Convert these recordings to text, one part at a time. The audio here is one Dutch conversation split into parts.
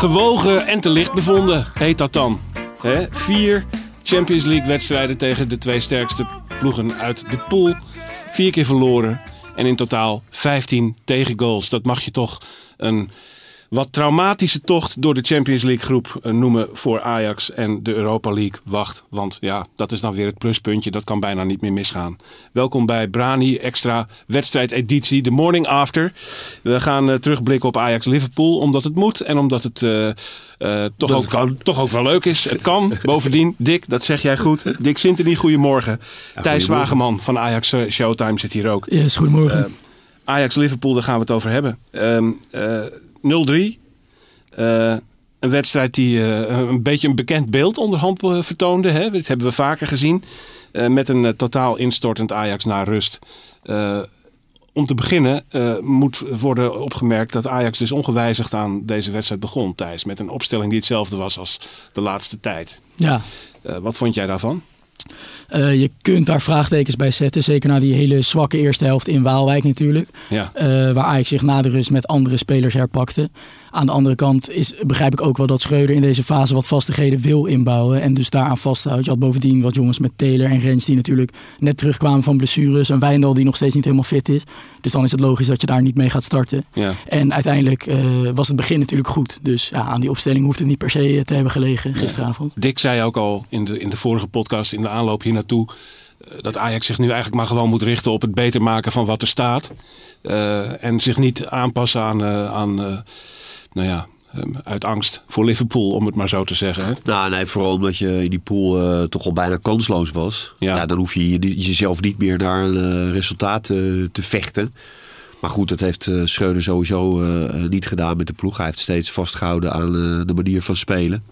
Gewogen en te licht bevonden, heet dat dan. Vier Champions League wedstrijden tegen de twee sterkste ploegen uit de pool. Vier keer verloren. En in totaal 15 tegengoals. Dat mag je toch een wat traumatische tocht door de Champions League groep eh, noemen voor Ajax en de Europa League. Wacht, want ja, dat is dan weer het pluspuntje. Dat kan bijna niet meer misgaan. Welkom bij Brani Extra wedstrijdeditie, de morning after. We gaan eh, terugblikken op Ajax Liverpool, omdat het moet en omdat het eh, eh, toch, ook, toch ook wel leuk is. Het kan. Bovendien, Dick, dat zeg jij goed. Dick Sintony, goedemorgen. Thijs Wageman van Ajax Showtime zit hier ook. Yes, goedemorgen. Eh, Ajax Liverpool, daar gaan we het over hebben. Ehm, eh, 0-3. Eh, een wedstrijd die eh, een beetje een bekend beeld onderhand eh, vertoonde. Hè? Dat hebben we vaker gezien. Met een totaal instortend Ajax na rust. Om te beginnen moet worden opgemerkt dat Ajax dus ongewijzigd aan deze wedstrijd begon, Thijs. Met een opstelling die hetzelfde was als de laatste tijd. Ja, wat vond jij daarvan? Eh, je kunt daar vraagtekens bij zetten. Zeker na die hele zwakke eerste helft in Waalwijk natuurlijk. Ja. Eh, waar Ajax zich na de rust met andere spelers herpakte. Aan de andere kant is, begrijp ik ook wel dat Schreuder in deze fase wat vastigheden wil inbouwen. En dus daaraan vasthoudt. Je had bovendien wat jongens met Taylor en Rens die natuurlijk net terugkwamen van blessures. Een Wijndal die nog steeds niet helemaal fit is. Dus dan is het logisch dat je daar niet mee gaat starten. Ja. En uiteindelijk eh, was het begin natuurlijk goed. Dus ja, aan die opstelling hoeft het niet per se te hebben gelegen gisteravond. Dick zei ook al in de, in de vorige podcast, in de aanloop hier naartoe, eh, dat Ajax zich nu eigenlijk maar gewoon moet richten op het beter maken van wat er staat. Eh, en zich niet aanpassen aan, eh, aan eh, nou ja, eh, uit angst voor Liverpool, om het maar zo te zeggen. Hè? Nou, nee, vooral omdat je in die pool eh, toch al bijna kansloos was. Ja. Ja. dan hoef je je- jezelf niet meer naar een eh, resultaat eh, te vechten. Maar goed, dat heeft Schreuder sowieso niet gedaan met de ploeg. Hij heeft steeds vastgehouden aan de manier van spelen.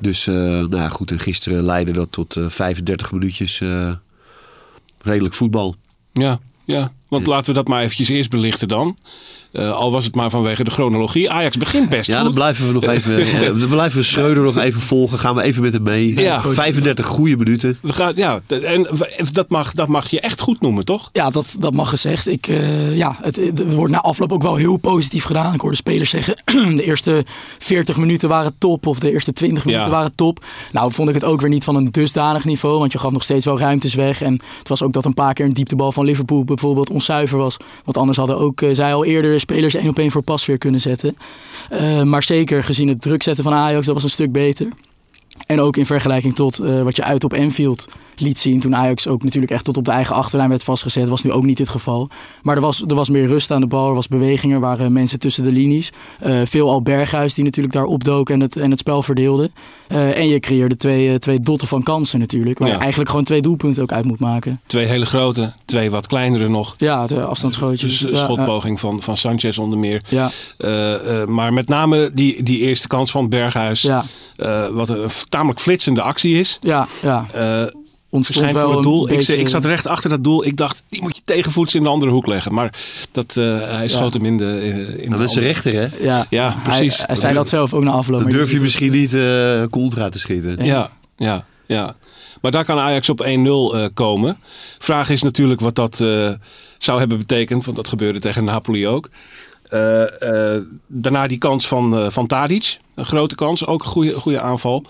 Dus, nou ja, goed, en gisteren leidde dat tot eh, 35 minuutjes redelijk voetbal. Ja, ja, want laten we dat maar eventjes eerst belichten dan. Eh, al was het maar vanwege de chronologie. Ajax begint best Ja, goed. dan blijven we nog even, eh, dan blijven we Schreuder nog even volgen. Gaan we even met hem mee. Ja. 35 goede minuten. We gaan, ja, en dat mag, dat mag je echt goed noemen, toch? Ja, dat, dat mag gezegd. Ik, eh, ja, het, het wordt na afloop ook wel heel positief gedaan. Ik hoorde spelers zeggen, de eerste 40 minuten waren top of de eerste 20 minuten Ja. waren top. Nou vond ik het ook weer niet van een dusdanig niveau, want je gaf nog steeds wel ruimtes weg. En het was ook dat een paar keer een dieptebal van Liverpool bijvoorbeeld onzuiver was. Want anders hadden ook, zij al eerder spelers één op één voor pas weer kunnen zetten. Eh, maar zeker gezien het druk zetten van Ajax, dat was een stuk beter. En ook in vergelijking tot eh, wat je uit op Enfield liet zien. Toen Ajax ook natuurlijk echt tot op de eigen achterlijn werd vastgezet. Was nu ook niet het geval. Maar er was, er was meer rust aan de bal. Er was beweging. Er waren mensen tussen de linies. Eh, veel al Berghuis die natuurlijk daar opdook en het, en het spel verdeelde. Eh, en je creëerde twee, twee dotten van kansen natuurlijk. Waar Ja. je eigenlijk gewoon twee doelpunten ook uit moet maken. Twee hele grote, twee wat kleinere nog. Ja, de afstandsschootjes. Dus Ja, schotpoging van, van Sanchez onder meer. Ja, maar met name die, die eerste kans van Berghuis. ja, eh, wat een tamelijk flitsende actie is. ja. ja. eh Ontstond wel het een doel. Ik, beetje- ik zat recht achter dat doel. Ik dacht, die moet je tegenvoets in de andere hoek leggen. Maar dat, eh, hij schoot hem in de... In de Nou, met zijn andere- rechter, hè? Ja, Ja, precies. Hij, zei dat zelf ook na afloop. Dan durf je misschien niet eh contra te schieten. Ja, ja, ja. Maar daar kan Ajax op 1-0 eh, komen. Vraag is natuurlijk wat dat eh, zou hebben betekend. Want dat gebeurde tegen Napoli ook. Eh, eh, daarna die kans van, eh, van Tadic. Een grote kans, ook een goede, goede aanval.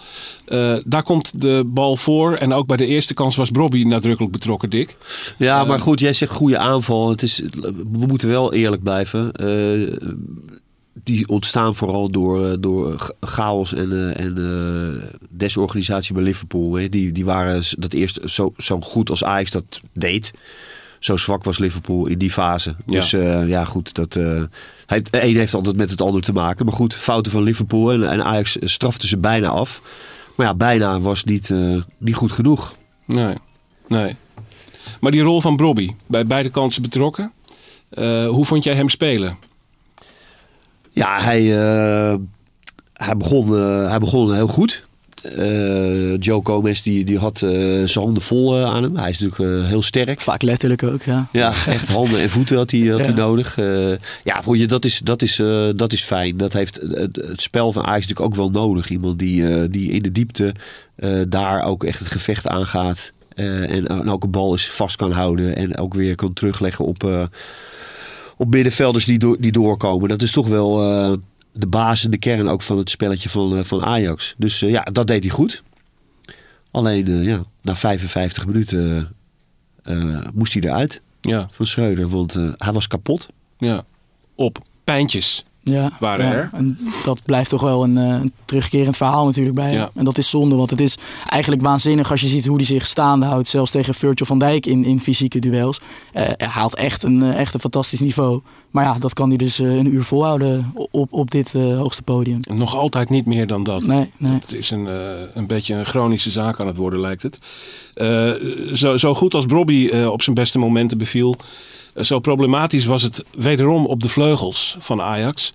Daar komt de bal voor. En ook bij de eerste kans was Brobby nadrukkelijk betrokken, Dick. Ja, maar goed, jij zegt goede aanval. Het is, we moeten wel eerlijk blijven. Die ontstaan vooral door, door chaos en, en desorganisatie bij Liverpool. Hè. Die, die waren dat eerst zo, zo goed als Ajax dat deed. Zo zwak was Liverpool in die fase. Ja. Dus eh, ja, goed. Dat, eh, hij, een heeft altijd met het ander te maken. Maar goed, fouten van Liverpool en, en Ajax straften ze bijna af. Maar ja, bijna was niet, eh, niet goed genoeg. Nee, nee. Maar die rol van Brobby, bij beide kanten betrokken. Eh, hoe vond jij hem spelen? Ja, hij, eh, hij, begon, eh, hij begon heel goed. Eh, Joe Gomez die, die had eh, zijn handen vol eh, aan hem. Hij is natuurlijk heel sterk. Vaak letterlijk ook, ja. Ja, echt handen en voeten had hij, had hij Ja. nodig. Eh, ja, dat, is, dat, is, dat is fijn. Dat heeft het, het spel van Ajax natuurlijk ook wel nodig. Iemand die, die in de diepte daar ook echt het gevecht aangaat. En, en ook een bal eens vast kan houden. En ook weer kan terugleggen op, op middenvelders die, die doorkomen. Dat is toch wel de basis de kern ook van het spelletje van, eh, van Ajax. Dus eh, ja, dat deed hij goed. Alleen eh, ja, na 55 minuten moest hij eruit Ja, van Schreuder. Want hij was kapot. ja. Op pijntjes. Ja, Waren ja. er. En dat blijft toch wel een, eh, een terugkerend verhaal natuurlijk bij. Ja. En dat is zonde, want het is eigenlijk waanzinnig als je ziet hoe hij zich staande houdt. Zelfs tegen Virgil van Dijk in, in fysieke duels. Eh, hij haalt echt een, eh, echt een fantastisch niveau. Maar ja, dat kan hij dus een uur volhouden op, op dit hoogste podium. Nog altijd niet meer dan dat. Nee, nee. Het is een, een beetje een chronische zaak aan het worden, lijkt het. Zo, zo goed als Brobby eh, op zijn beste momenten beviel, zo problematisch was het wederom op de vleugels van Ajax.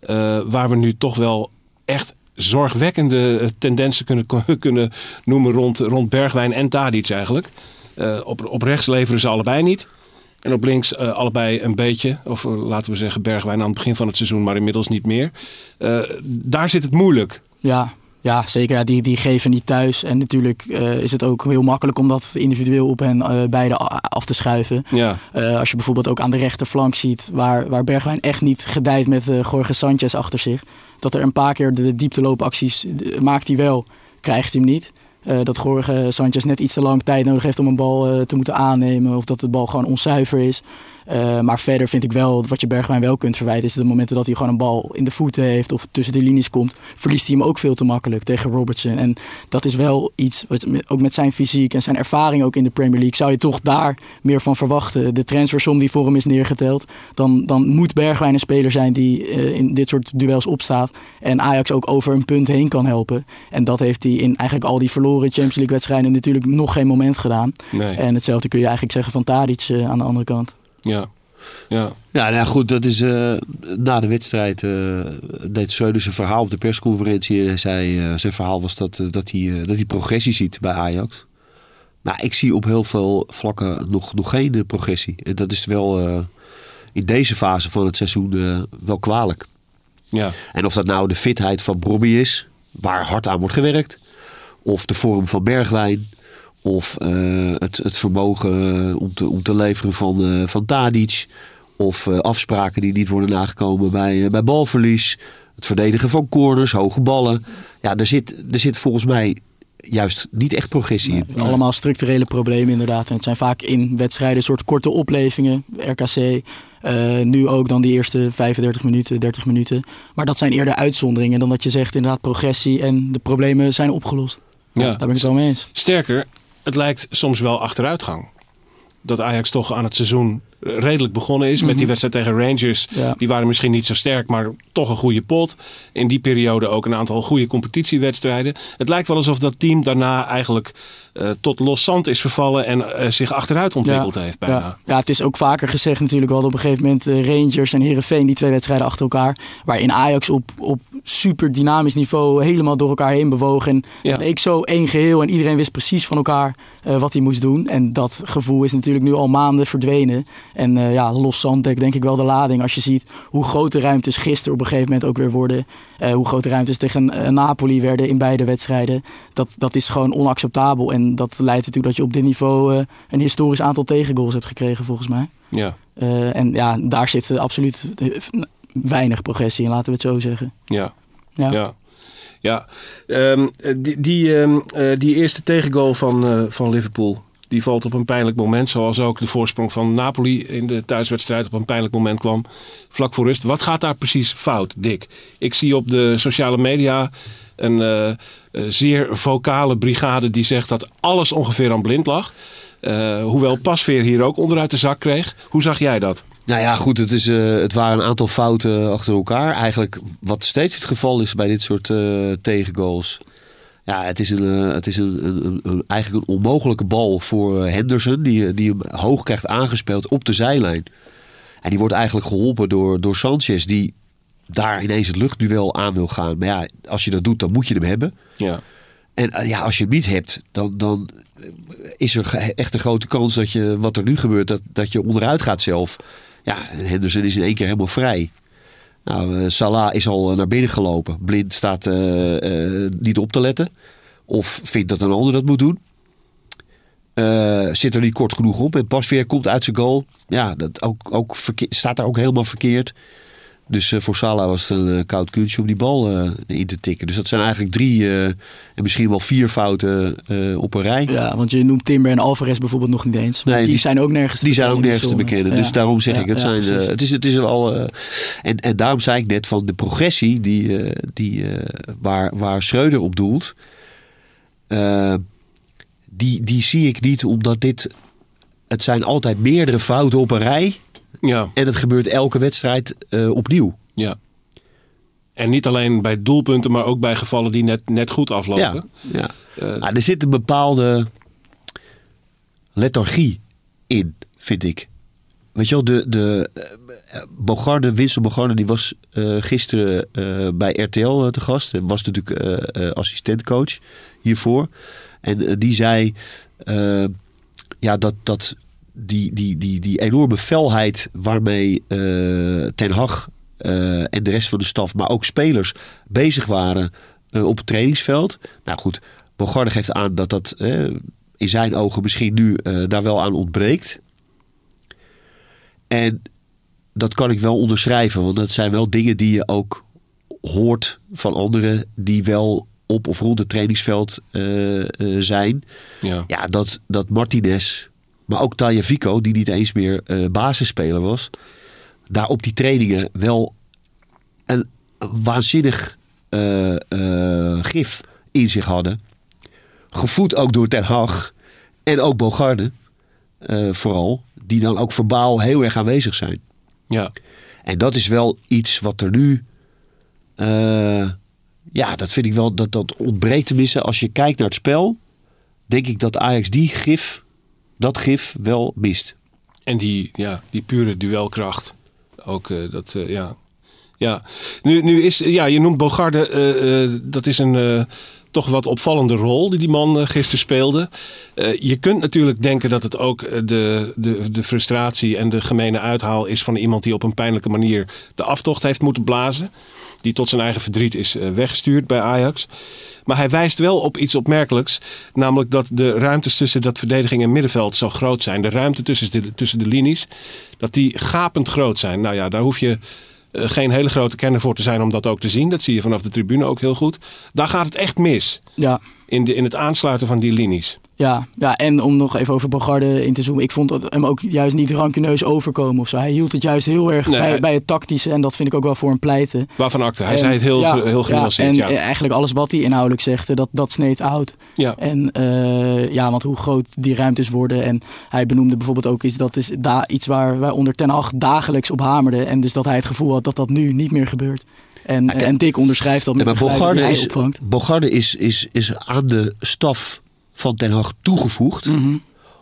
Eh, waar we nu toch wel echt zorgwekkende eh, tendensen kunnen, kunnen noemen rond, rond Bergwijn en Tadic eigenlijk. Eh, op, op rechts leveren ze allebei niet. En op links allebei een beetje. Of laten we zeggen Bergwijn aan het begin van het seizoen, maar inmiddels niet meer. Daar zit het moeilijk. Ja, ja zeker. Ja, die, die geven niet thuis. En natuurlijk eh, is het ook heel makkelijk om dat individueel op hen eh, beide af te schuiven. Ja, Eh, als je bijvoorbeeld ook aan de rechterflank ziet, waar, waar Bergwijn echt niet gedijt met Jorge Sanchez achter zich. Dat er een paar keer de diepteloopacties eh, maakt hij wel, krijgt hij hem niet. Dat Jorge Sanchez net iets te lang tijd nodig heeft om een bal te moeten aannemen. Of dat de bal gewoon onzuiver is. Eh, maar verder vind ik wel, wat je Bergwijn wel kunt verwijten, is de momenten dat hij gewoon een bal in de voeten heeft of tussen de linies komt, verliest hij hem ook veel te makkelijk tegen Robertson. En dat is wel iets, wat, ook met zijn fysiek en zijn ervaring ook in de Premier League, zou je toch daar meer van verwachten. De transfersom die voor hem is neergeteld, dan, dan moet Bergwijn een speler zijn die eh, in dit soort duels opstaat en Ajax ook over een punt heen kan helpen. En dat heeft hij in eigenlijk al die verloren Champions League wedstrijden natuurlijk nog geen moment gedaan. nee. En hetzelfde kun je eigenlijk zeggen van Tadic eh, aan de andere kant. Ja. Ja. Ja, nou goed, dat is eh, na de wedstrijd eh, deed Schreuder zijn verhaal op de persconferentie. En hij zei, eh, zijn verhaal was dat, dat, hij, dat hij progressie ziet bij Ajax. Maar ik zie op heel veel vlakken nog, nog geen progressie. En dat is wel in deze fase van het seizoen wel kwalijk. Ja. En of dat nou de fitheid van Brobby is, waar hard aan wordt gewerkt. Of de vorm van Bergwijn. Of eh, het, het vermogen eh, om te, om te leveren van, eh van Tadic. Of eh, afspraken die niet worden nagekomen bij, bij balverlies. Het verdedigen van corners, hoge ballen. Ja, er zit, er zit volgens mij juist niet echt progressie in. Allemaal structurele problemen inderdaad. En het zijn vaak in wedstrijden een soort korte oplevingen. RKC, eh, nu ook dan die eerste 35 minuten, 30 minuten. Maar dat zijn eerder uitzonderingen dan dat je zegt inderdaad progressie en de problemen zijn opgelost. Ja. Daar ben ik het wel mee eens. Sterker, het lijkt soms wel achteruitgang. Dat Ajax toch aan het seizoen redelijk begonnen is. Met die wedstrijd tegen Rangers. Ja. Die waren misschien niet zo sterk, maar toch een goede pot. In die periode ook een aantal goede competitiewedstrijden. Het lijkt wel alsof dat team daarna eigenlijk eh, tot los zand is vervallen. En eh, zich achteruit ontwikkeld heeft bijna. Ja. ja, het is ook vaker gezegd natuurlijk. We hadden op een gegeven moment eh, Rangers en Herenveen die twee wedstrijden achter elkaar. Waarin Ajax op, op super dynamisch niveau helemaal door elkaar heen bewoog. En Ja. leek zo één geheel en iedereen wist precies van elkaar wat hij moest doen. En dat gevoel is natuurlijk nu al maanden verdwenen. En eh, ja, los denk ik wel de lading. Als je ziet hoe grote ruimtes gisteren op een gegeven moment ook weer worden. eh, hoe grote ruimtes tegen eh, Napoli werden in beide wedstrijden. Dat, dat is gewoon onacceptabel. En dat leidt ertoe dat je op dit niveau een historisch aantal tegengoals hebt gekregen volgens mij. Ja, en ja, daar zit absoluut weinig progressie in, laten we het zo zeggen. ja. Ja. Ja. Ja, Ehm, die, die, ehm, eh, die eerste tegengoal van, van Liverpool. Die valt op een pijnlijk moment. Zoals ook de voorsprong van Napoli in de thuiswedstrijd op een pijnlijk moment kwam. Vlak voor rust. Wat gaat daar precies fout, Dick? Ik zie op de sociale media een eh, eh, zeer vocale brigade die zegt dat alles ongeveer aan blind lag. Eh, hoewel Pasveer hier ook onderuit de zak kreeg. Hoe zag jij dat? Nou ja, goed, het, is, het waren een aantal fouten achter elkaar. Eigenlijk wat steeds het geval is bij dit soort tegengoals. Ja, het is, een, eh, het is een, een, een- eigenlijk een onmogelijke bal voor eh, Henderson. Die, die hem hoog krijgt aangespeeld op de zijlijn. En die wordt eigenlijk geholpen door, door Sanchez. Die daar ineens het luchtduel aan wil gaan. Maar ja, als je dat doet, dan moet je hem hebben. Ja. En eh, ja, als je hem niet hebt, dan, dan is er echt een grote kans dat je, wat er nu gebeurt, dat, dat je onderuit gaat zelf. Ja, en Henderson is in één keer helemaal vrij. Nou, eh, Salah is al naar binnen gelopen. Blind staat eh, eh, niet op te letten. Of vindt dat een ander dat moet doen. Eh, zit er niet kort genoeg op. En Pasveer komt uit zijn goal. Ja, dat ook, ook staat daar ook helemaal verkeerd. Dus eh, voor Salah was het een eh, koud kunstje om die bal eh, in te tikken. Dus dat zijn eigenlijk drie en misschien wel vier fouten op een rij. Ja, want je noemt Timber en Alvarez bijvoorbeeld nog niet eens. Nee, die, die- zijn ook nergens te Die zijn ook nergens te bekennen. Dus Ja. daarom zeg Ja, ik, het, ja, zijn, het, is, het is al. en, en daarom zei ik net van de progressie die, die, waar, waar Schreuder op doelt. die, die zie ik niet omdat dit. Het zijn altijd meerdere fouten op een rij. Ja, En het gebeurt elke wedstrijd eh, opnieuw. ja. En niet alleen bij doelpunten, maar ook bij gevallen die net, net goed aflopen. Ja, ja. Eh, Nou, er zit een bepaalde lethargie in, vind ik. Weet je wel, de, de eh, Bogarde, Winston Bogarde, die was gisteren bij RTL te gast. En was natuurlijk assistentcoach hiervoor. En die zei ja, dat, dat die, die, die, die enorme felheid waarmee eh, Ten Hag eh, en de rest van de staf, maar ook spelers, bezig waren eh, op het trainingsveld. Nou goed, Bogarde geeft aan dat dat in zijn ogen misschien nu daar wel aan ontbreekt. En dat kan ik wel onderschrijven, want dat zijn wel dingen die je ook hoort van anderen die wel op of rond het trainingsveld zijn. ja. Ja, dat, dat Martinez, maar ook Taya Vico, die niet eens meer eh, basisspeler was, daar op die trainingen wel een waanzinnig eh, eh, gif in zich hadden. Gevoed ook door Ten Hag en ook Bogarde, vooral, die dan ook verbaal heel erg aanwezig zijn. ja. En dat is wel iets wat er nu. ja, dat vind ik wel. Dat, dat ontbreekt tenminste. Als je kijkt naar het spel. Denk ik dat Ajax die gif. Dat gif wel mist. En die, ja, die pure duelkracht. Ook eh, dat, eh, ja. Ja, nu, nu is, ja, je noemt Bogarde, eh, dat is een toch wat opvallende rol die die man gisteren speelde. Je kunt natuurlijk denken dat het ook de, de, de frustratie en de gemene uithaal is van iemand die op een pijnlijke manier de aftocht heeft moeten blazen. Die tot zijn eigen verdriet is eh, weggestuurd bij Ajax. Maar hij wijst wel op iets opmerkelijks. Namelijk dat de ruimtes tussen dat verdediging en middenveld zo groot zijn. De ruimte tussen de, tussen de linies. Dat die gapend groot zijn. Nou ja, daar hoef je eh, geen hele grote kenner voor te zijn om dat ook te zien. Dat zie je vanaf de tribune ook heel goed. Daar gaat het echt mis. Ja, In, de, in het aansluiten van die linies. Ja, ja, en om nog even over Bogarde in te zoomen. Ik vond hem ook juist niet rankeneus overkomen of zo. Hij hield het juist heel erg Nee, bij, hij- bij het tactische. En dat vind ik ook wel voor een pleiten. Waarvan acte. Hij En- zei het heel, ja, heel genuanceerd. en Ja, eigenlijk alles wat hij inhoudelijk zegt, dat, dat sneed oud. ja. En eh, ja, want hoe groot die ruimtes worden. En hij benoemde bijvoorbeeld ook iets, dat is iets waar wij onder Ten Hag dagelijks op hamerden. En dus dat hij het gevoel had dat dat nu niet meer gebeurt. En, kijk- en Dick onderschrijft dat met Ja, maar Bogarde, is, opvangt. Bogarde is, is, is aan de staf van Ten Hag toegevoegd. Mhm.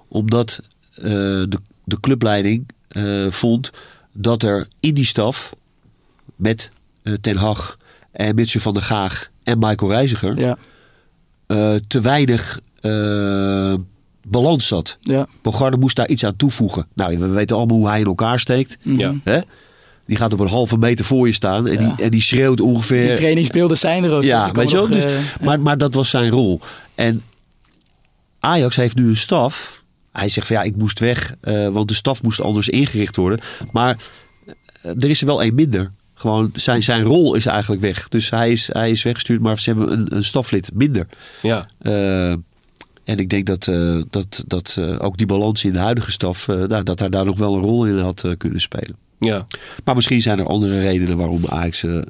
Omdat eh, de, de clubleiding eh, vond dat er in die staf met eh, Ten Hag en Mitchell van der Gaag en Michael Reiziger Ja, eh, te weinig eh, balans zat. ja. Bogarde moest daar iets aan toevoegen. Nou, we weten allemaal hoe hij in elkaar steekt. Mhm. Ja. Hè? Die gaat op een halve meter voor je staan en, Ja. die, en die schreeuwt ongeveer. Die trainingsbeelden zijn er ook. Ja, weet je wel. Dus, eh, maar, maar dat was zijn rol. En Ajax heeft nu een staf. Hij zegt van ja, ik moest weg, eh, want de staf moest anders ingericht worden. Maar eh, er is er wel één minder. Gewoon zijn, zijn rol is eigenlijk weg. Dus hij is, hij is weggestuurd, maar ze hebben een, een staflid minder. ja. Eh, en ik denk dat, eh, dat, dat eh, ook die balans in de huidige staf, eh, nou, dat hij daar nog wel een rol in had kunnen spelen. Ja. Maar misschien zijn er andere redenen waarom Ajax eh, eh,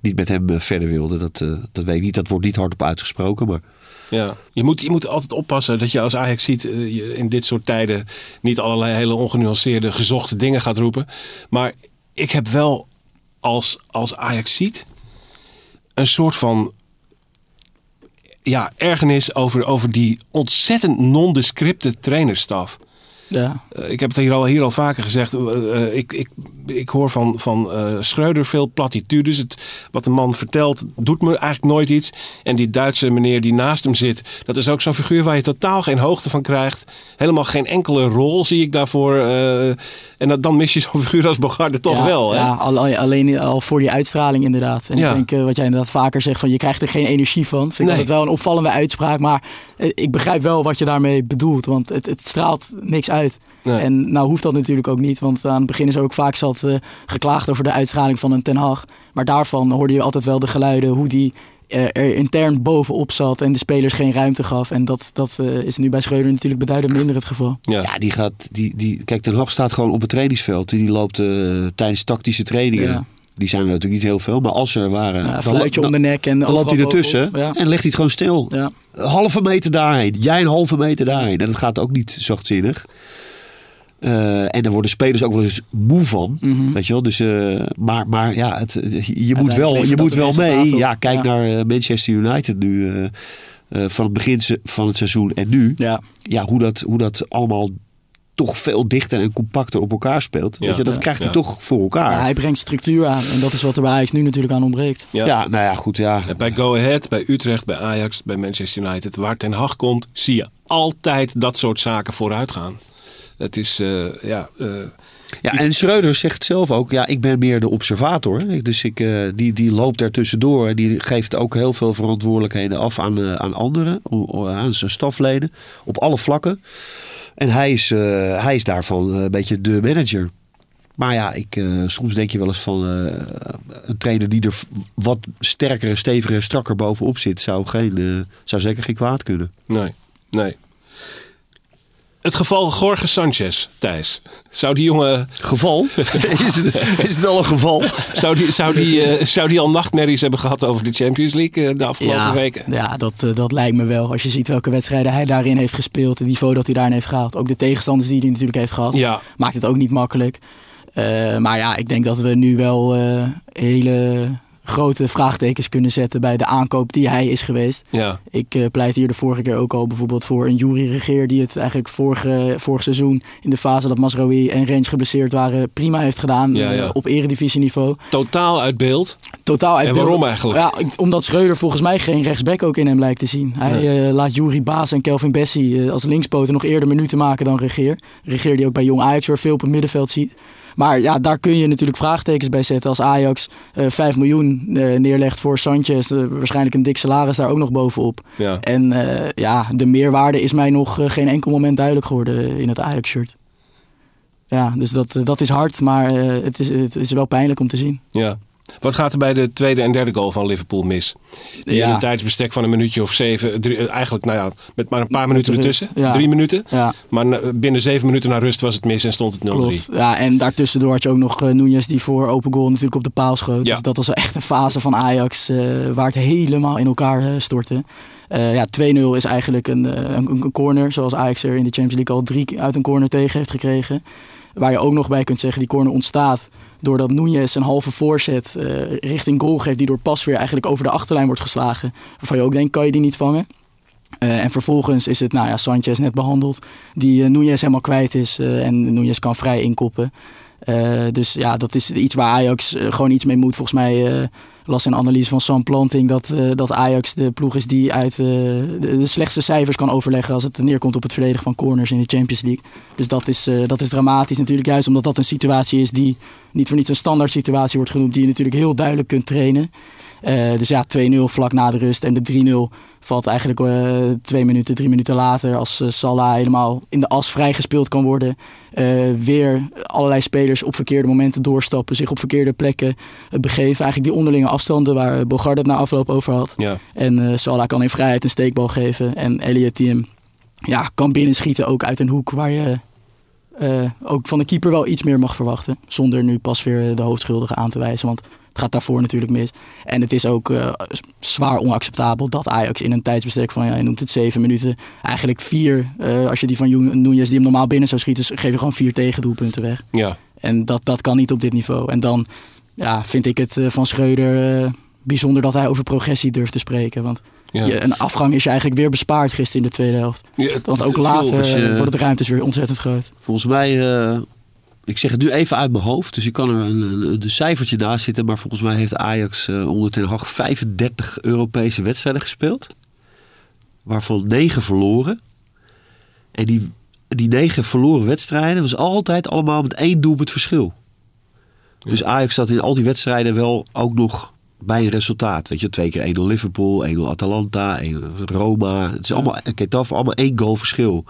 niet met hem eh, verder wilde. Dat, dat weet ik niet. Dat wordt niet hardop uitgesproken. Maar Ja, je moet, je moet altijd oppassen dat je als Ajax ziet je in dit soort tijden niet allerlei hele ongenuanceerde, gezochte dingen gaat roepen. Maar ik heb wel als, als Ajax ziet een soort van ja, ergernis over, over die ontzettend nondescripte trainerstaf. Ja. Eh, ik heb het hier al, hier al vaker gezegd. eh, eh, ik, ik, ik hoor van, van Schreuder veel platitudes. Het, wat de man vertelt doet me eigenlijk nooit iets. En die Duitse meneer die naast hem zit. Dat is ook zo'n figuur waar je totaal geen hoogte van krijgt. Helemaal geen enkele rol zie ik daarvoor. en dat, dan mis je zo'n figuur als Bogarde toch ja, wel. Hè? Ja, alleen al voor die uitstraling inderdaad. En Ja. ik denk, wat jij inderdaad vaker zegt, van je krijgt er geen energie van. Vind ik Nee. altijd wel een opvallende uitspraak. Maar ik begrijp wel wat je daarmee bedoelt. Want het, het straalt niks uit. Nee. En nou hoeft dat natuurlijk ook niet. Want aan het begin is ook vaak zat eh, geklaagd over de uitstraling van een Ten Hag. Maar daarvan hoorde je altijd wel de geluiden hoe die eh, er intern bovenop zat en de spelers geen ruimte gaf. En dat, dat eh, is nu bij Schreuder natuurlijk beduidend minder het geval. Ja. ja, die gaat. Die, die, kijk, Ten Hag staat gewoon op het trainingsveld. En die loopt eh, tijdens tactische trainingen. Ja. Die zijn er natuurlijk niet heel veel. Maar als er waren. Ja, dan, fluitje dan- om de nek en dan loopt hij ertussen. Ja. En legt hij het gewoon stil. Ja. Een halve meter daarheen. Jij een halve meter daarheen. En dat gaat ook niet zachtzinnig. Eh, en daar worden spelers ook wel eens moe van. Mhm. Weet je wel? Dus, eh, maar, maar ja, het, je moet wel, je moet wel mee. Ja, kijk Ja. naar eh, Manchester United nu. eh, eh, van het begin van het seizoen en nu. Ja. Ja, hoe dat, hoe dat allemaal toch veel dichter en compacter op elkaar speelt. Ja. Weet je, dat Ja. krijgt hij Ja. toch voor elkaar. Hij brengt structuur aan. En dat is wat er bij Ajax nu natuurlijk aan ontbreekt. Ja. nou ja, goed. Ja. En Bij Go Ahead, bij Utrecht, bij Ajax, bij Manchester United, waar Ten Hag komt, zie je altijd dat soort zaken vooruit gaan. Het is, eh, ja, eh, Ja, en Schreuder zegt zelf ook, ja, ik ben meer de observator. Dus ik, eh, die, die loopt er tussendoor en die geeft ook heel veel verantwoordelijkheden af aan, aan anderen, aan zijn stafleden, op alle vlakken. En hij is, eh, hij is daarvan eh, een beetje de manager. Maar ja, ik, eh, soms denk je wel eens van een trainer die er wat sterker, steviger, strakker bovenop zit, zou, geen, zou zeker geen kwaad kunnen. nee, nee. Het geval Jorge Sanchez, Thijs. Zou die jongen, Geval? is, het, is het al een geval? zou die, zou die, eh, zou die al nachtmerries hebben gehad over de Champions League eh, de afgelopen ja, weken? Ja, dat, eh, dat lijkt me wel. Als je ziet welke wedstrijden hij daarin heeft gespeeld. Het niveau dat hij daarin heeft gehaald. Ook de tegenstanders die hij natuurlijk heeft gehad. Ja, Maakt het ook niet makkelijk. Eh, maar ja, ik denk dat we nu wel eh, hele grote vraagtekens kunnen zetten bij de aankoop die hij is geweest. ja, Ik eh, pleit hier de vorige keer ook al bijvoorbeeld voor een Jury Regeer die het eigenlijk vorige, vorig seizoen in de fase dat Masraoui en Range geblesseerd waren prima heeft gedaan Ja, eh, op eredivisieniveau. totaal uit beeld. Totaal uit En beeld. waarom eigenlijk? Ja, omdat Schreuder volgens mij geen rechtsback ook in hem lijkt te zien. Hij Nee. eh, laat Jury Baas en Kelvin Bessie als linkspoten nog eerder minuten maken dan Regeer. Regeer die ook bij Jong Ajax weer veel op het middenveld ziet. Maar ja, daar kun je natuurlijk vraagtekens bij zetten. Als Ajax eh 5 miljoen eh, neerlegt voor Sanchez, eh, waarschijnlijk een dik salaris daar ook nog bovenop. Ja. En ja, de meerwaarde is mij nog geen enkel moment duidelijk geworden in het Ajax-shirt. Ja, dus dat, dat is hard, maar het, is, het is wel pijnlijk om te zien. Ja. Wat gaat er bij de tweede en derde goal van Liverpool mis? Ja. een tijdsbestek van een minuutje of zeven. Drie, eh, eigenlijk, nou ja, met maar een paar minuten ertussen. ja. Drie minuten. Ja, Maar na- binnen zeven minuten naar rust was het mis en stond het 0-3. klopt. Ja, en daartussendoor had je ook nog uh, Núñez die voor open goal natuurlijk op de paal schoot. Ja. Dus dat was echt een fase van Ajax eh, waar het helemaal in elkaar eh, stortte. Eh, ja, 2-0 is eigenlijk een, eh, een, een corner, zoals Ajax er in de Champions League al drie uit een corner tegen heeft gekregen. Waar je ook nog bij kunt zeggen, die corner ontstaat doordat Núñez een halve voorzet eh, richting goal geeft, die door Pasveer eigenlijk over de achterlijn wordt geslagen. Waarvan je ook denkt, kan je die niet vangen? Eh, en vervolgens is het, nou ja, Sanchez net behandeld, die uh, helemaal kwijt is en Núñez kan vrij inkoppen. Uh, dus ja, dat is iets waar Ajax uh, gewoon iets mee moet. Volgens mij uh, las een analyse van Sam Planting dat, dat Ajax de ploeg is die uit de, de, slechtste cijfers kan overleggen als het neerkomt op het verdedigen van corners in de Champions League. Dus dat is, dat is dramatisch natuurlijk, juist omdat dat een situatie is die niet voor niets een standaard situatie wordt genoemd, die je natuurlijk heel duidelijk kunt trainen. Dus ja, 2-0 vlak na de rust en de 3-0 valt eigenlijk uh, twee minuten, drie minuten later als uh, Salah helemaal in de as vrijgespeeld kan worden. Uh, weer allerlei spelers op verkeerde momenten doorstappen, zich op verkeerde plekken begeven. Eigenlijk die onderlinge afstanden waar Bogarde het na afloop over had. Ja. En Salah kan in vrijheid een steekbal geven en Elliot die hem ja, kan binnenschieten ook uit een hoek waar je eh, ook van de keeper wel iets meer mag verwachten. Zonder nu pas weer de hoofdschuldige aan te wijzen. Want het gaat daarvoor natuurlijk mis. En het is ook eh, zwaar onacceptabel dat Ajax in een tijdsbestek van, ja, je noemt het zeven minuten, eigenlijk vier, eh, als je die van Nunez die hem normaal binnen zou schieten, geef je gewoon vier tegendoelpunten weg. Ja. En dat, dat kan niet op dit niveau. En dan ja, vind ik het eh, van Schreuder eh, bijzonder dat hij over progressie durft te spreken. Want Ja. je, een afgang is je eigenlijk weer bespaard gisteren in de tweede helft. Ja, het- Want ook het- later je- worden de ruimtes weer ontzettend groot. Volgens mij, eh, ik zeg het nu even uit mijn hoofd, dus ik kan er een, een, een cijfertje naast zitten. Maar volgens mij heeft Ajax eh, onder Ten Hag 35 Europese wedstrijden gespeeld. Waarvan 9 verloren. En die, die 9 verloren wedstrijden was altijd allemaal met één doelpunt verschil. Dus Ajax zat in al die wedstrijden wel ook nog bij een resultaat. Weet je, twee keer 1-0 Liverpool, 1-0 Atalanta, 1-0 Roma. Het is allemaal, Getafe, allemaal één goal verschil.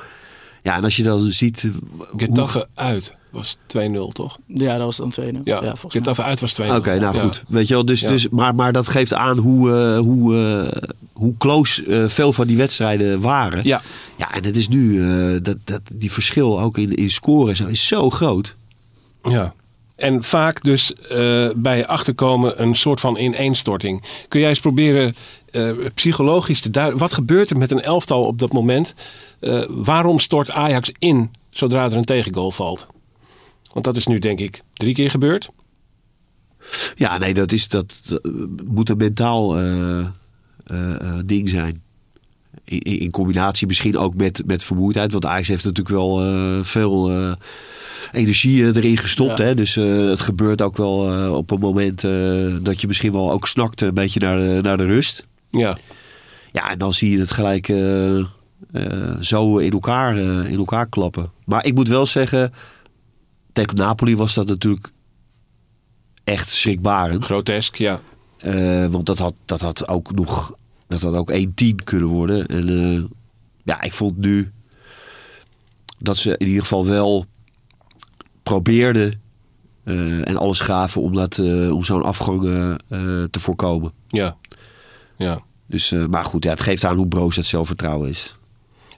Ja, en als je dan ziet... eh, hoe- Getafe uit was 2-0, toch? Ja, dat was dan 2-0. Ja, Ja, volgens mij. Getafe uit was 2-0. Oké, nou Ja. goed. Weet je wel, dus, Ja. dus, maar, maar dat geeft aan hoe, eh, hoe, eh, hoe close eh, veel van die wedstrijden waren. Ja, Ja, en het is nu, eh, dat, dat, die verschil ook in, in scoren zo, is zo groot. ja. En vaak dus eh, bij achterkomen een soort van ineenstorting. Kun jij eens proberen eh, psychologisch te duiden. Wat gebeurt er met een elftal op dat moment? Eh, waarom stort Ajax in zodra er een tegengoal valt? Want dat is nu denk ik drie keer gebeurd. Ja, nee, dat, is, dat, moet een mentaal ding zijn. In, in in combinatie misschien ook met, met vermoeidheid. Want Ajax heeft natuurlijk wel veel energie eh, erin gestopt. Ja. Hè? Dus eh, het gebeurt ook wel eh, op een moment dat je misschien wel ook snakt een beetje naar de, naar de rust. Ja, Ja, en dan zie je het gelijk zo in elkaar, in elkaar klappen. Maar ik moet wel zeggen, tegen Napoli was dat natuurlijk echt schrikbarend. grotesk, ja. Want dat had, dat had ook nog dat had ook 1-10 kunnen worden. En ja, ik vond nu dat ze in ieder geval wel probeerden eh, en alles gaven om, dat, eh, om zo'n afgang eh, te voorkomen. Ja, ja. Dus, eh, maar goed, ja, het geeft aan hoe broos dat zelfvertrouwen is.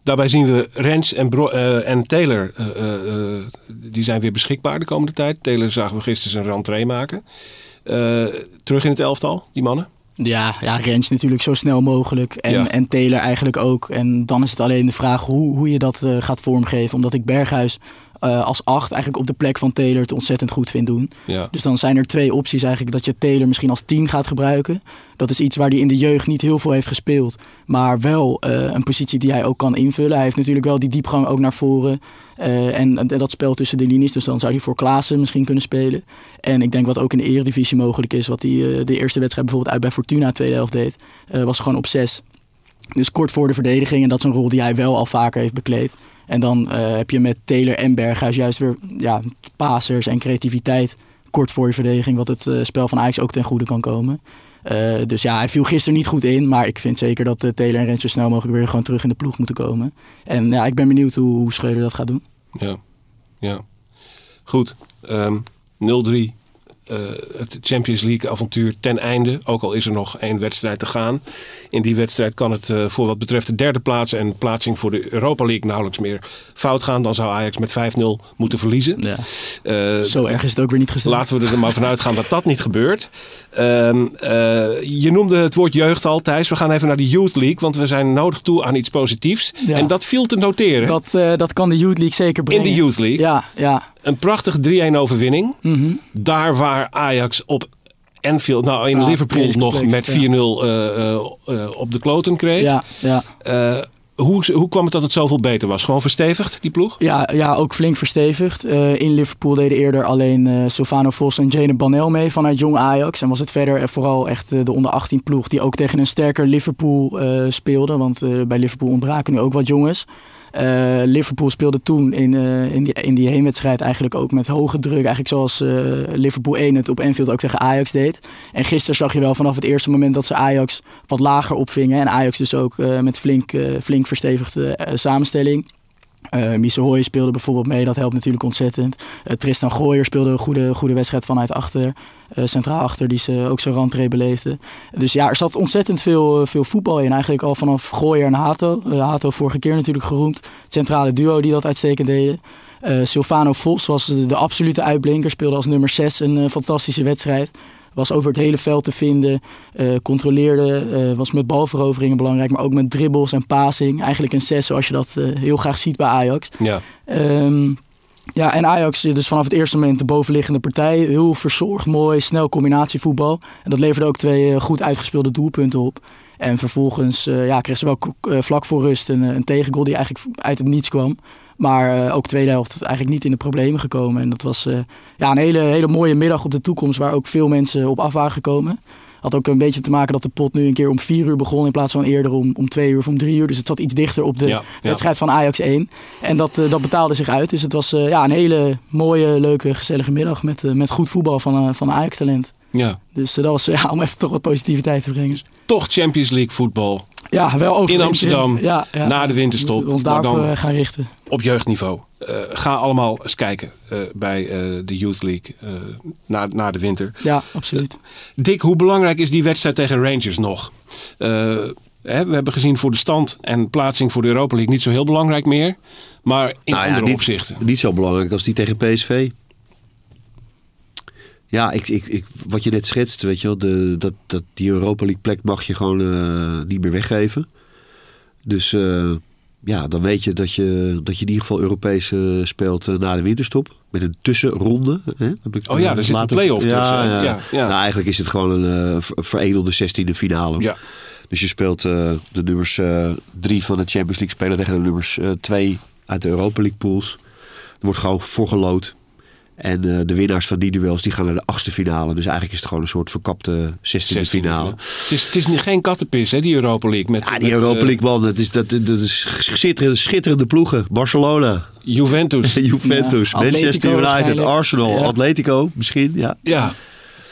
Daarbij zien we Rens en, Bro- eh, en Taylor. eh, eh, eh, die zijn weer beschikbaar de komende tijd. Taylor zagen we gisteren zijn rentree maken. Eh, terug in het elftal, die mannen. Ja, ja, Rens natuurlijk zo snel mogelijk. En, Ja. en Taylor eigenlijk ook. En dan is het alleen de vraag hoe, hoe je dat eh, gaat vormgeven. Omdat ik Berghuis eh, als acht eigenlijk op de plek van Taylor het ontzettend goed vind doen. Ja. Dus dan zijn er twee opties eigenlijk. Dat je Taylor misschien als 10 gaat gebruiken. Dat is iets waar hij in de jeugd niet heel veel heeft gespeeld. Maar wel eh, een positie die hij ook kan invullen. Hij heeft natuurlijk wel die diepgang ook naar voren. eh, en, en dat spel tussen de linies. Dus dan zou hij voor Klaassen misschien kunnen spelen. En ik denk wat ook in de eredivisie mogelijk is. Wat hij de eerste wedstrijd bijvoorbeeld uit bij Fortuna tweede helft deed. was gewoon op 6. Dus kort voor de verdediging. En dat is een rol die hij wel al vaker heeft bekleed. En dan eh, heb je met Taylor en Berghuis juist weer ja, pasers en creativiteit kort voor je verdediging, wat het eh, spel van Ajax ook ten goede kan komen. Eh, dus ja, hij viel gisteren niet goed in, maar ik vind zeker dat Taylor en Rens zo snel mogelijk weer gewoon terug in de ploeg moeten komen. En ja, ik ben benieuwd hoe, hoe Schreuder dat gaat doen. Ja, ja. Goed. ehm 0-3. Eh, het Champions League avontuur ten einde. Ook al is er nog één wedstrijd te gaan. In die wedstrijd kan het eh, voor wat betreft de derde plaats en plaatsing voor de Europa League nauwelijks meer fout gaan. Dan zou Ajax met 5-0 moeten verliezen. Ja, Eh, zo erg is het ook weer niet gesteld. Laten we er maar vanuit gaan dat dat niet gebeurt. Ehm, eh, je noemde het woord jeugd al, Thijs. We gaan even naar de Youth League, want we zijn nodig toe aan iets positiefs. Ja. En dat viel te noteren Dat, dat kan de Youth League zeker in brengen. de Youth League. Ja, ja. Een prachtige 3-1 overwinning. Mhm. Daar waar Ajax op Anfield, nou in Liverpool nog met ja. 4-0 eh, eh, eh, op de kloten kreeg. ja, ja. Hoe, hoe kwam het dat het zoveel beter was? Gewoon verstevigd, die ploeg? Ja, ja, ook flink verstevigd. In Liverpool deden eerder alleen Silvano Vos en Jane Banel mee vanuit jong Ajax. En was het verder vooral echt de onder 18 ploeg die ook tegen een sterker Liverpool speelde. Want bij Liverpool ontbraken nu ook wat jongens. Eh, Liverpool speelde toen in, eh, in, die, in die heenwedstrijd eigenlijk ook met hoge druk. Eigenlijk zoals eh, Liverpool 1 het op Anfield ook tegen Ajax deed. En gisteren zag je wel vanaf het eerste moment dat ze Ajax wat lager opvingen. En Ajax dus ook met flink, flink verstevigde samenstelling. Uh, Mise speelde bijvoorbeeld mee, dat helpt natuurlijk ontzettend. Tristan Gooier speelde een goede, goede wedstrijd vanuit achter. Eh, centraal achter, die ze ook zijn randtree beleefde. Dus ja, er zat ontzettend veel, eh, veel voetbal in. Eigenlijk al vanaf Gooier en Hato. Eh, Hato vorige keer natuurlijk geroemd. Het centrale duo die dat uitstekend deden. Silvano Vos was de, de absolute uitblinker. Speelde als nummer 6 een fantastische wedstrijd. Was over het hele veld te vinden. controleerde. was met balveroveringen belangrijk. Maar ook met dribbles en passing. Eigenlijk een 6 zoals je dat heel graag ziet bij Ajax. Ja. Ehm, ja, en Ajax dus vanaf het eerste moment de bovenliggende partij. Heel verzorgd, mooi, snel combinatievoetbal. En dat leverde ook twee eh, goed uitgespeelde doelpunten op. En vervolgens eh, ja, kreeg ze wel eh, vlak voor rust een, eh, een tegengoal die eigenlijk uit het niets kwam. Maar eh, ook de tweede helft eigenlijk niet in de problemen gekomen. En dat was eh, ja, een hele, hele mooie middag op de toekomst waar ook veel mensen op af waren gekomen. Had ook een beetje te maken dat de pot nu een keer om vier uur begon in plaats van eerder om, om twee uur of om drie uur. Dus het zat iets dichter op de Ja, ja. wedstrijd van Ajax 1. En dat, eh, dat betaalde zich uit. Dus het was eh, ja, een hele mooie, leuke, gezellige middag met, eh, met goed voetbal van, van Ajax-talent. ja. Dus dat was ja, om even toch wat positiviteit te brengen. Toch Champions League voetbal Ja, wel over In Amsterdam, Ja, ja. na de winterstop, Moeten we ons eh, gaan richten. op jeugdniveau. Eh, ga allemaal eens kijken eh, bij eh, de Youth League eh, na, na de winter. Ja, absoluut. Dick, hoe belangrijk is die wedstrijd tegen Rangers nog? Eh, hè, we hebben gezien voor de stand en plaatsing voor de Europa League niet zo heel belangrijk meer. Maar in Nou ja, andere niet, opzichten. Niet zo belangrijk als die tegen PSV. Ja, ik, ik, ik, wat je net schetst, weet je wel, de, dat, dat, die Europa League plek mag je gewoon eh, niet meer weggeven. Dus eh, ja, dan weet je dat, je dat je in ieder geval Europees speelt eh, na de winterstop. Met een tussenronde. Hè? Heb ik, Oh ja, er zit een play-off ja, tussen. Ja, Ja, ja. Nou, eigenlijk is het gewoon een ver- veredelde 16e finale. Ja, Dus je speelt de nummers eh, drie van de Champions League spelen tegen de nummers eh, twee uit de Europa League pools. Er wordt gewoon voor gelood. En eh, de winnaars van die duels die gaan naar de achtste finale. Dus eigenlijk is het gewoon een soort verkapte 16e, finale. Het is, het is niet- geen kattenpis, hè, die Europa League. Met, Ja, met, die Europa eh, League man, dat is, dat, dat is schitterende, schitterende ploegen. Barcelona, Juventus. Juventus, Ja, Manchester United. Arsenal, Ja. Atletico misschien. Ja. Ja.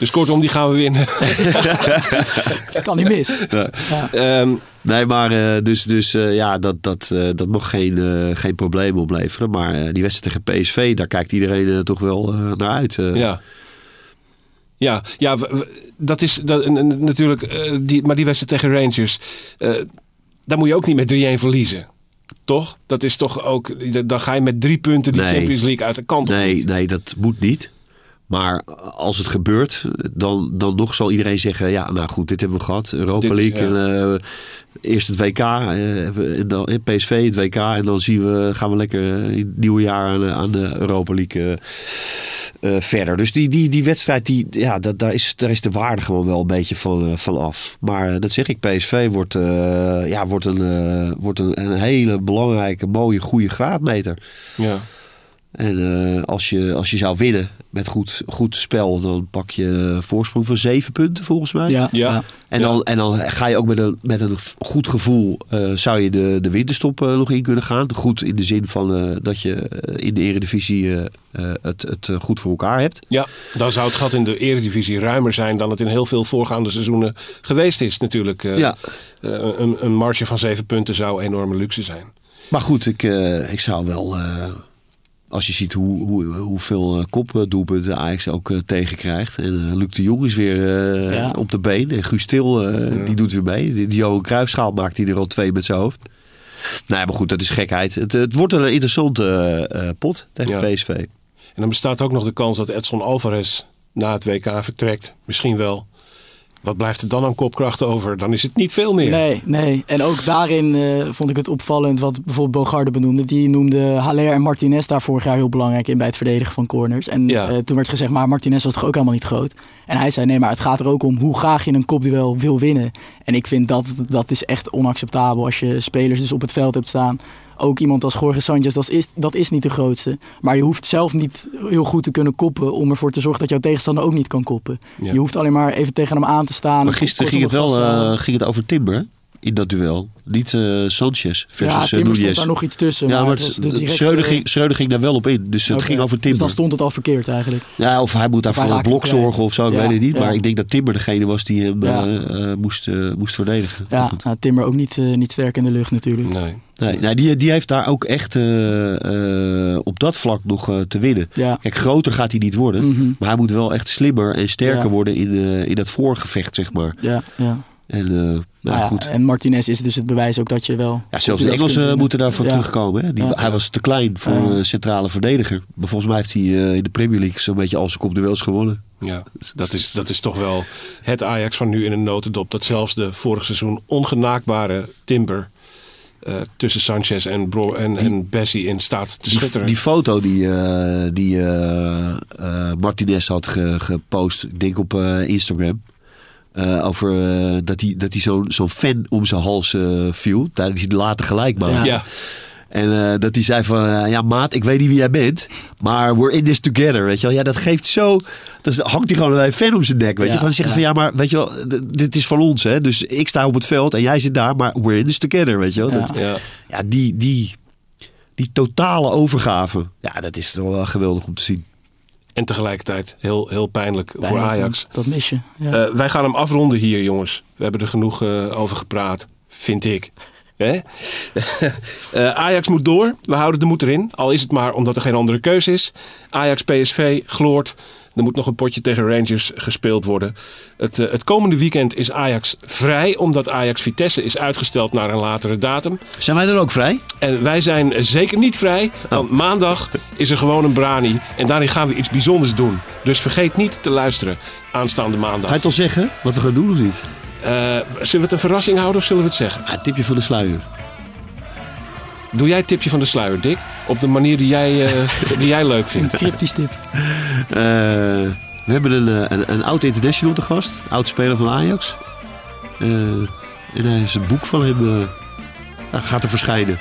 Dus kortom, die gaan we winnen. Dat kan niet mis. Ehm, Nee, maar eh, dus, dus eh, ja, dat, dat, eh, dat mag geen, eh, geen probleem opleveren. Maar eh, die wedstrijd tegen PSV, daar kijkt iedereen toch wel eh, naar uit. eh. Ja. Ja, ja dat is dat, natuurlijk. eh, die, maar die wedstrijd tegen Rangers. eh, daar moet je ook niet met 3-1 verliezen. Toch? Dat is toch ook. Dan ga je met drie punten die Nee. Champions League uit de kant op. Nee, nee, dat moet niet. Maar als het gebeurt, dan, dan nog zal iedereen zeggen... ja, nou goed, dit hebben we gehad. Europa Dit- League, ja. en, eh, eerst het WK, eh, en dan, eh, PSV, het WK... en dan zien we, gaan we lekker in het nieuwe jaar aan, de- aan de Europa League verder. Dus die, die, die wedstrijd, die, ja, dat, daar, is, daar is de waarde gewoon wel een beetje van, van af. Maar dat zeg ik, PSV wordt, ja, wordt, een, wordt een, een hele belangrijke, mooie, goede graadmeter. Ja. En eh, als, je, als je zou winnen met goed, goed spel, dan pak je voorsprong van zeven punten volgens mij. Ja, Ja. En, Ja. dan, en dan ga je ook met een, met een goed gevoel, eh, zou je de, de winterstop eh, nog in kunnen gaan. Goed in de zin van eh, dat je in de eredivisie eh, eh, het, het goed voor elkaar hebt. ja, dan zou het gat in de eredivisie ruimer zijn dan het in heel veel voorgaande seizoenen geweest is natuurlijk. Eh, Ja. eh, een, een marge van zeven punten zou enorme luxe zijn. Maar goed, ik, eh, ik zou wel... als je ziet hoe, hoe, hoeveel eh, kopdoelpunten Ajax ook eh, tegenkrijgt. En eh, Luc de Jong is weer Ja. op de been. En Guus Til, die doet weer mee. Die, die Johan Cruijffschaal maakt hij er al twee met zijn hoofd. Nou ja, maar goed, dat is gekheid. Het, het wordt een interessante pot tegen Ja. PSV. En dan bestaat ook nog de kans dat Edson Alvarez na het WK vertrekt. Misschien wel. Wat blijft er dan aan kopkracht over? Dan is het niet veel meer. Nee, nee. En ook daarin eh, vond ik het opvallend wat bijvoorbeeld Bogarde benoemde. Die noemde Haller en Martinez daar vorig jaar heel belangrijk in bij het verdedigen van corners. En Ja. eh, toen werd gezegd, maar Martinez was toch ook helemaal niet groot. En hij zei, nee, maar het gaat er ook om hoe graag je een kopduel wil winnen. En ik vind dat, dat is echt onacceptabel als je spelers dus op het veld hebt staan. Ook iemand als Jorge Sanchez, dat is, dat is niet de grootste. Maar je hoeft zelf niet heel goed te kunnen koppen om ervoor te zorgen dat jouw tegenstander ook niet kan koppen. Ja. Je hoeft alleen maar even tegen hem aan te staan. Maar gisteren ging het wel eh, ging het over Timber. in dat duel. Niet eh, Sanchez versus ja, eh, Timber stond daar nog iets tussen. Ja, maar het het- directe- Schreuder, ging, Schreuder ging daar wel op in. Dus het ging over Dus Timber. dan stond het al verkeerd eigenlijk. Ja, of hij moet daar voor een blok zorgen of zo, ik Ja, weet het niet. ja. Maar ik denk dat Timber degene was die hem moest, moest verdedigen. Maar Ja, nou, Timber ook niet, niet sterk in de lucht natuurlijk. Nee. Nee, nee, die, die heeft daar ook echt eh, eh, op dat vlak nog eh, te winnen. Ja. Kijk, groter gaat hij niet worden. Mhm. Maar hij moet wel echt slimmer en sterker Ja. worden in, in dat voorgevecht, zeg maar. Ja, ja. En, nou, Nou ja, goed. En Martinez is dus het bewijs ook dat je wel... Ja, zelfs de Engelsen moeten daarvoor Ja. terugkomen. Hè? Die, Ja. Hij was te klein voor Ja. een centrale verdediger. Maar volgens mij heeft hij eh, in de Premier League zo'n beetje al zijn kopduels gewonnen. Ja, dat is, dat is toch wel het Ajax van nu in een notendop. Dat zelfs de vorig seizoen ongenaakbare Timber eh, tussen Sanchez en, Bro en, en Bessie in staat te schitteren. die foto die, eh, die eh, eh, Martinez had ge- gepost, ik denk op eh, Instagram. eh, over eh, dat hij, dat hij zo'n zo'n fan om zijn hals eh, viel tijdens die late gelijkmaker. Ja. ja, En eh, dat hij zei van, eh, ja maat, ik weet niet wie jij bent, maar we're in this together, weet je wel. Ja, dat geeft zo, dan hangt hij gewoon een fan om zijn nek, weet je. Van zeggen ja. van, ja maar, weet je wel, dit is van ons, hè. Dus ik sta op het veld en jij zit daar, maar we're in this together, weet je wel. Ja. Dat, ja. ja, die, die, die totale overgave, ja, dat is toch wel geweldig om te zien. En tegelijkertijd heel, heel pijnlijk voor Ajax. Dat mis je. Ja. Eh, wij gaan hem afronden hier, jongens. We hebben er genoeg over gepraat, vind ik. Hè? Eh, Ajax moet door. We houden de moed erin. Al is het maar omdat er geen andere keuze is. Ajax PSV gloort. Er moet nog een potje tegen Rangers gespeeld worden. Het, eh, het komende weekend is Ajax vrij. Omdat Ajax Vitesse is uitgesteld naar een latere datum. Zijn wij dan ook vrij? En wij zijn zeker niet vrij. Want maandag is er gewoon een brani. En daarin gaan we iets bijzonders doen. Dus vergeet niet te luisteren aanstaande maandag. Ga je het al zeggen wat we gaan doen of niet? Eh, zullen we het een verrassing houden of zullen we het zeggen? Ja, tipje van de sluier. Doe jij het tipje van de sluier, Dick? Op de manier die jij, eh, die jij leuk Een vindt. cryptisch tip. Eh, we hebben een, een, een oud international te gast. Oud speler van Ajax. Eh, en hij is een boek van hem gaat er verschijnen.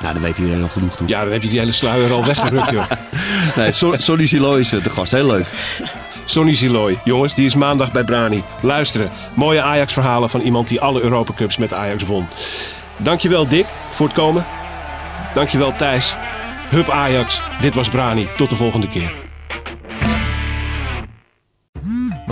Nou, dan weet iedereen al genoeg toe. Ja, dan heb je die hele sluier al weggerukt, joh. Nee, Sonny Siloy is te gast. Heel leuk. Sonny Siloy, jongens, die is maandag bij Brani. Luisteren. Mooie Ajax-verhalen van iemand die alle Europa Cups met Ajax won. Dankjewel, Dick, voor het komen. Dankjewel, Thijs. Hup Ajax, dit was Brani. Tot de volgende keer.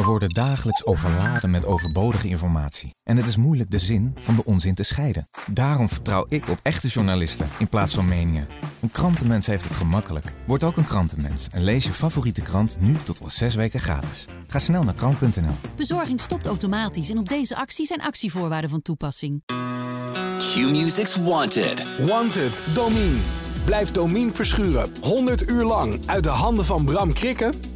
Worden dagelijks overladen met overbodige informatie. En het is moeilijk de zin van de onzin te scheiden. Daarom vertrouw ik op echte journalisten in plaats van meningen. Een krantenmens heeft het gemakkelijk. Word ook een krantenmens en lees je favoriete krant nu tot wel zes weken gratis. Ga snel naar krant.nl. Bezorging stopt automatisch en op deze actie zijn actievoorwaarden van toepassing. Q-Music's Wanted. Wanted, Domine. Blijf Domine verschuren 100 uur lang uit de handen van Bram Krikken?